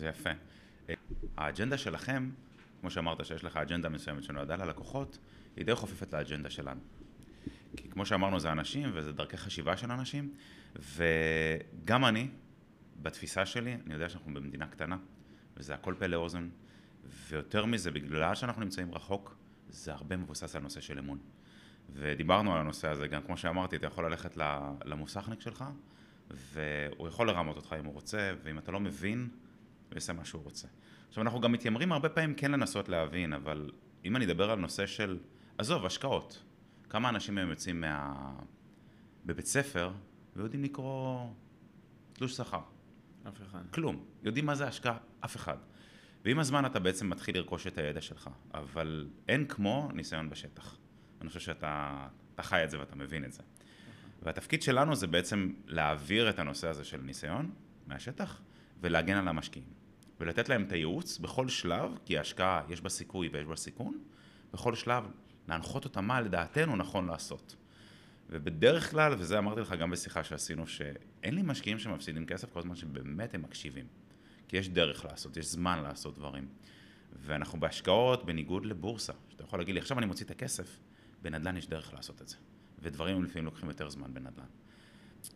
זה יפה. האג'נדה שלכם, כמו שאמרת שיש לך אג'נדה מסוימת שנועדה ללקוחות, היא די חופפת לאג'נדה שלנו. כי כמו שאמרנו, זה אנשים וזה דרכי חשיבה של אנשים, וגם אני, בתפיסה שלי, אני יודע שאנחנו במדינה קטנה, וזה הכל פה לאוזן, ויותר מזה, בגלל שאנחנו נמצאים רחוק, זה הרבה מבוסס על נושא של אמון. ודיברנו על הנושא הזה, גם כמו שאמרתי, אתה יכול ללכת למוסכניק שלך, והוא יכול לרמות אותך אם הוא רוצה, ואם אתה לא מבין, יעשה מה שהוא רוצה. עכשיו, אנחנו גם מתיימרים הרבה פעמים כן לנסות להבין, אבל אם אני אדבר על נושא של, עזוב, השקעות. כמה אנשים הם יוצאים מה... בבית ספר ויודעים לקרוא תלוש שכר? אף אחד. כלום. יודעים מה זה השקעה? אף אחד. ועם הזמן אתה בעצם מתחיל לרכוש את הידע שלך, אבל אין כמו ניסיון בשטח. אני חושב שאתה חי את זה ואתה מבין את זה. והתפקיד שלנו זה בעצם להעביר את הנושא הזה של ניסיון מהשטח ולהגן על המשקיעים. ולתת להם את הייעוץ בכל שלב, כי ההשקעה יש בה סיכוי ויש בה סיכון, בכל שלב להנחות אותם מה לדעתנו נכון לעשות. ובדרך כלל, וזה אמרתי לך גם בשיחה שעשינו, שאין לי משקיעים שמפסידים כסף כל הזמן שבאמת הם מקשיבים. כי יש דרך לעשות, יש זמן לעשות דברים. ואנחנו בהשקעות, בניגוד לבורסה, שאתה יכול להגיד לי, עכשיו אני מוציא את הכסף, בנדל"ן יש דרך לעשות את זה. ודברים לפעמים לוקחים יותר זמן בנדל"ן.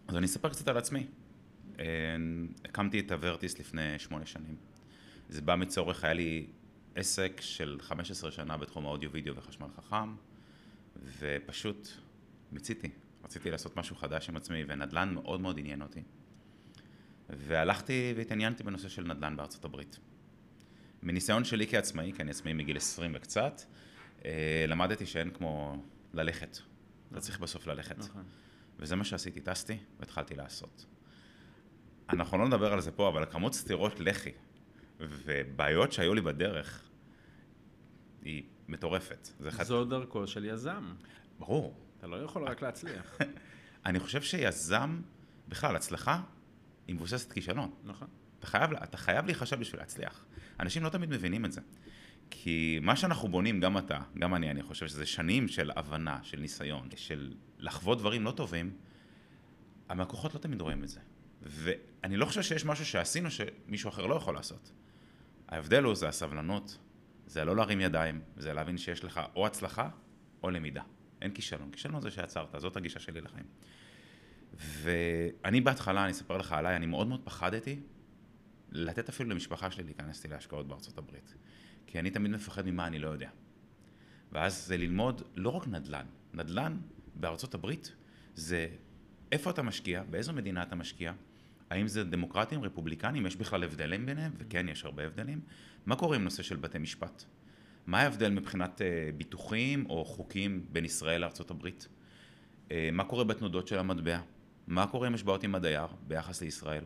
אז אני אספר קצת על עצמי. אה, הקמתי את הוורטיס לפני שמונה שנים. זה בא מצורך, היה לי עסק של 15 שנה בתחום האודיו, וידאו וחשמל חכם, ופשוט מיציתי. רציתי לעשות משהו חדש עם עצמי, ונדל"ן מאוד מאוד עניין אותי. והלכתי והתעניינתי בנושא של נדל"ן בארצות הברית. מניסיון שלי כעצמאי, כי אני עצמאי מגיל 20 וקצת, אה, למדתי שאין כמו ללכת. אתה צריך בסוף ללכת. נכון. וזה מה שעשיתי, טסתי והתחלתי לעשות. אנחנו לא נדבר על זה פה, אבל כמות סטירות לחי ובעיות שהיו לי בדרך היא מטורפת. אחד... זו דרכו של יזם. ברור. אתה לא יכול רק להצליח. אני חושב שיזם, בכלל, הצלחה היא מבוססת כישלון. נכון. אתה חייב, אתה חייב להיחשב בשביל להצליח. אנשים לא תמיד מבינים את זה. כי מה שאנחנו בונים, גם אתה, גם אני, אני חושב שזה שנים של הבנה, של ניסיון, של לחוות דברים לא טובים, המקוחות לא תמיד רואים את זה. ואני לא חושב שיש משהו שעשינו שמישהו אחר לא יכול לעשות. ההבדל הוא זה הסבלנות, זה לא להרים ידיים, זה להבין שיש לך או הצלחה או למידה. אין כישלון. כישלון זה שעצרת, זאת הגישה שלי לחיים. ואני בהתחלה, אני אספר לך עליי, אני מאוד מאוד פחדתי לתת אפילו למשפחה שלי להיכנס לי להשקעות בארצות הברית. כי אני תמיד מפחד ממה אני לא יודע. ואז זה ללמוד לא רק נדל"ן, נדל"ן בארצות הברית זה איפה אתה משקיע, באיזו מדינה אתה משקיע, האם זה דמוקרטים, רפובליקנים, יש בכלל הבדלים ביניהם, וכן, יש הרבה הבדלים. מה קורה עם נושא של בתי משפט? מה ההבדל מבחינת אה, ביטוחים או חוקים בין ישראל לארה"ב? אה, מה קורה בתנודות של המטבע? מה קורה אם יש בעיות עם הדייר ביחס לישראל?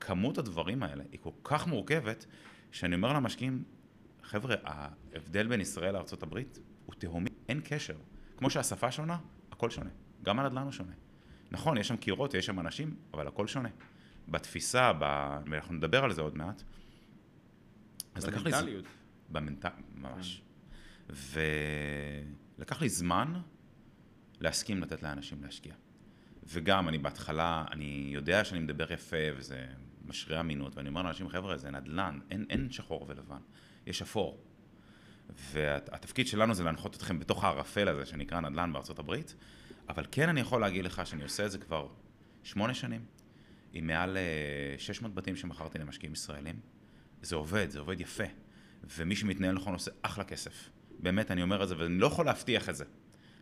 כמות הדברים האלה היא כל כך מורכבת, שאני אומר למשקיעים, חבר'ה, ההבדל בין ישראל לארה"ב הוא תהומי, אין קשר. כמו שהשפה שונה, הכל שונה. גם הנדל"ן הוא שונה. נכון, יש שם קירות, יש שם אנשים, אבל הכל שונה. בתפיסה, ב... ואנחנו נדבר על זה עוד מעט. במנטליות. במנטליות, ממש. ולקח לי זמן להסכים לתת לאנשים להשקיע. וגם, אני בהתחלה, אני יודע שאני מדבר יפה, וזה משרה אמינות, ואני אומר לאנשים, חבר'ה, זה נדל"ן, אין, אין שחור ולבן, יש אפור. והתפקיד שלנו זה להנחות אתכם בתוך הערפל הזה שנקרא נדל"ן בארצות הברית, אבל כן אני יכול להגיד לך שאני עושה את זה כבר שמונה שנים, עם מעל 600 אה, בתים שמכרתי למשקיעים ישראלים. זה עובד, זה עובד יפה. ומי שמתנהל נכון עושה אחלה כסף. באמת, אני אומר את זה, ואני לא יכול להבטיח את זה.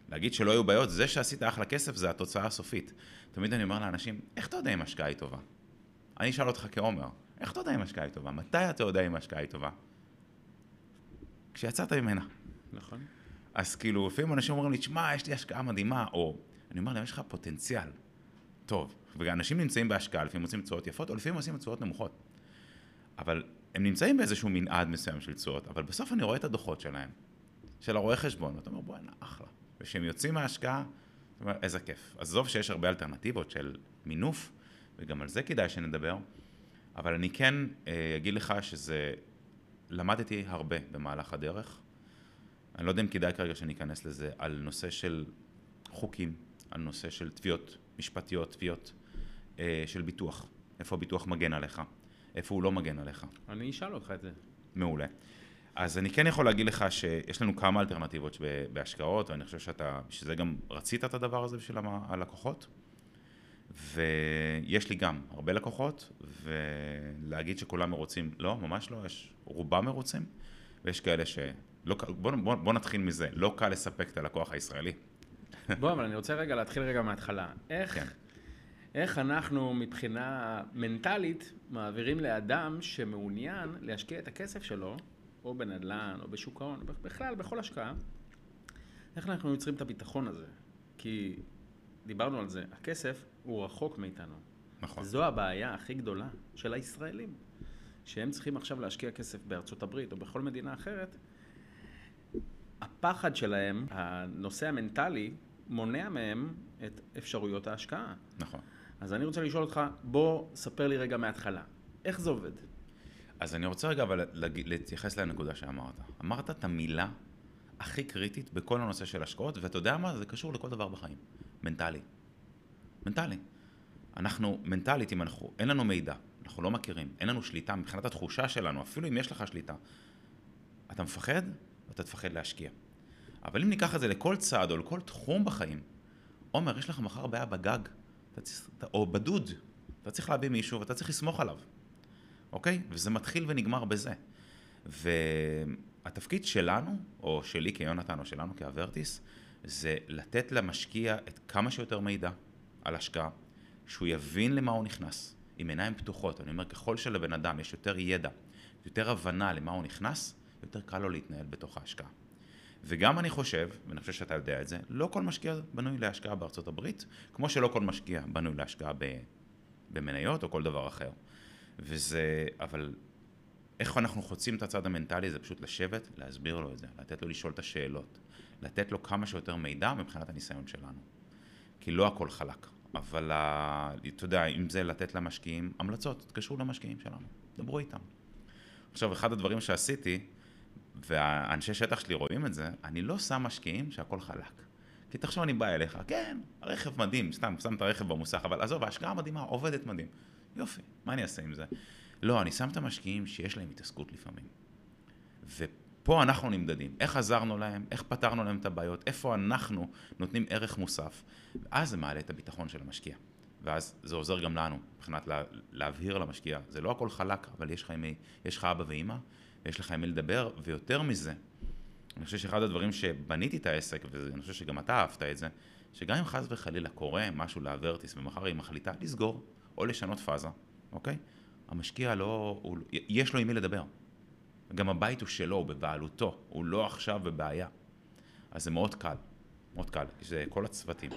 להגיד שלא היו בעיות, זה שעשית אחלה כסף זה התוצאה הסופית. תמיד אני אומר לאנשים, איך אתה יודע אם השקעה היא טובה? אני אשאל אותך כעומר, איך אתה יודע אם השקעה היא טובה? מתי אתה יודע אם השקעה היא טובה? כשיצאת ממנה. נכון. אז כאילו, לפעמים אנשים אומרים לי, תשמע, יש לי השקעה מדהימה, או אני אומר להם, יש לך פוטנציאל טוב. ואנשים נמצאים בהשקעה, לפעמים עושים תשואות יפות, או לפעמים עושים תשואות נמוכות. אבל הם נמצאים באיזשהו מנעד מסוים של תשואות, אבל בסוף אני רואה את הדוחות שלהם, של הרואה חשבון, ואתה אומר, בוא'נה, אחלה. וכשהם יוצאים מההשקעה, אתה אומר, איזה כיף. עזוב שיש הרבה אלטרנטיבות של מינוף, וגם על זה כדאי שנדבר, אבל אני כן אה, אגיד לך שזה, למדתי הרבה במהלך הדרך. אני לא יודע אם כדאי כרגע שאני אכנס לזה, על נושא של חוקים, על נושא של תביעות משפטיות, תביעות אה, של ביטוח, איפה הביטוח מגן עליך, איפה הוא לא מגן עליך. אני אשאל אותך את זה. מעולה. אז אני כן יכול להגיד לך שיש לנו כמה אלטרנטיבות בהשקעות, ואני חושב שאתה, בשביל זה גם רצית את הדבר הזה בשביל הלקוחות. ויש לי גם הרבה לקוחות, ולהגיד שכולם מרוצים, לא, ממש לא, יש רובם מרוצים, ויש כאלה ש... לא, בוא, בוא, בוא נתחיל מזה, לא קל לספק את הלקוח הישראלי. בוא, אבל אני רוצה רגע להתחיל רגע מההתחלה. איך, כן. איך אנחנו מבחינה מנטלית מעבירים לאדם שמעוניין להשקיע את הכסף שלו, או בנדל"ן, או בשוק ההון, בכלל, בכל השקעה, איך אנחנו יוצרים את הביטחון הזה? כי דיברנו על זה, הכסף הוא רחוק מאיתנו. נכון. זו הבעיה הכי גדולה של הישראלים, שהם צריכים עכשיו להשקיע כסף בארצות הברית או בכל מדינה אחרת. הפחד שלהם, הנושא המנטלי, מונע מהם את אפשרויות ההשקעה. נכון. אז אני רוצה לשאול אותך, בוא ספר לי רגע מההתחלה, איך זה עובד? אז אני רוצה רגע אבל להתייחס לנקודה שאמרת. אמרת את המילה הכי קריטית בכל הנושא של השקעות, ואתה יודע מה? זה קשור לכל דבר בחיים. מנטלי. מנטלי. אנחנו, מנטלית, אם אנחנו, אין לנו מידע, אנחנו לא מכירים, אין לנו שליטה מבחינת התחושה שלנו, אפילו אם יש לך שליטה. אתה מפחד, אתה תפחד להשקיע. אבל אם ניקח את זה לכל צעד או לכל תחום בחיים, עומר, יש לך מחר בעיה בגג, או בדוד, אתה צריך להביא מישהו ואתה צריך לסמוך עליו, אוקיי? וזה מתחיל ונגמר בזה. והתפקיד שלנו, או שלי כיונתן, או שלנו כאברטיס, זה לתת למשקיע את כמה שיותר מידע על השקעה, שהוא יבין למה הוא נכנס, עם עיניים פתוחות. אני אומר, ככל שלבן אדם יש יותר ידע, יותר הבנה למה הוא נכנס, יותר קל לו להתנהל בתוך ההשקעה. וגם אני חושב, ואני חושב שאתה יודע את זה, לא כל משקיע בנוי להשקעה בארצות הברית, כמו שלא כל משקיע בנוי להשקעה במניות או כל דבר אחר. וזה, אבל איך אנחנו חוצים את הצד המנטלי זה פשוט לשבת, להסביר לו את זה, לתת לו לשאול את השאלות, לתת לו כמה שיותר מידע מבחינת הניסיון שלנו. כי לא הכל חלק, אבל אתה יודע, אם זה לתת למשקיעים המלצות, תתקשרו למשקיעים שלנו, דברו איתם. עכשיו, אחד הדברים שעשיתי, והאנשי שטח שלי רואים את זה, אני לא שם משקיעים שהכל חלק. כי תחשוב, אני בא אליך, כן, הרכב מדהים, סתם, שם את הרכב במוסך, אבל עזוב, ההשקעה מדהימה, עובדת מדהים. יופי, מה אני אעשה עם זה? לא, אני שם את המשקיעים שיש להם התעסקות לפעמים. ופה אנחנו נמדדים, איך עזרנו להם, איך פתרנו להם את הבעיות, איפה אנחנו נותנים ערך מוסף, ואז זה מעלה את הביטחון של המשקיע. ואז זה עוזר גם לנו, מבחינת לה, להבהיר למשקיע, זה לא הכל חלק, אבל יש לך, יש לך אבא ואימא, ויש לך עם מי לדבר, ויותר מזה, אני חושב שאחד הדברים שבניתי את העסק, ואני חושב שגם אתה אהבת את זה, שגם אם חס וחלילה קורה משהו לאברטיס ומחר היא מחליטה לסגור או לשנות פאזה, אוקיי? המשקיע לא, הוא, יש לו עם מי לדבר. גם הבית הוא שלו, הוא בבעלותו, הוא לא עכשיו בבעיה. אז זה מאוד קל, מאוד קל, כי זה כל הצוותים.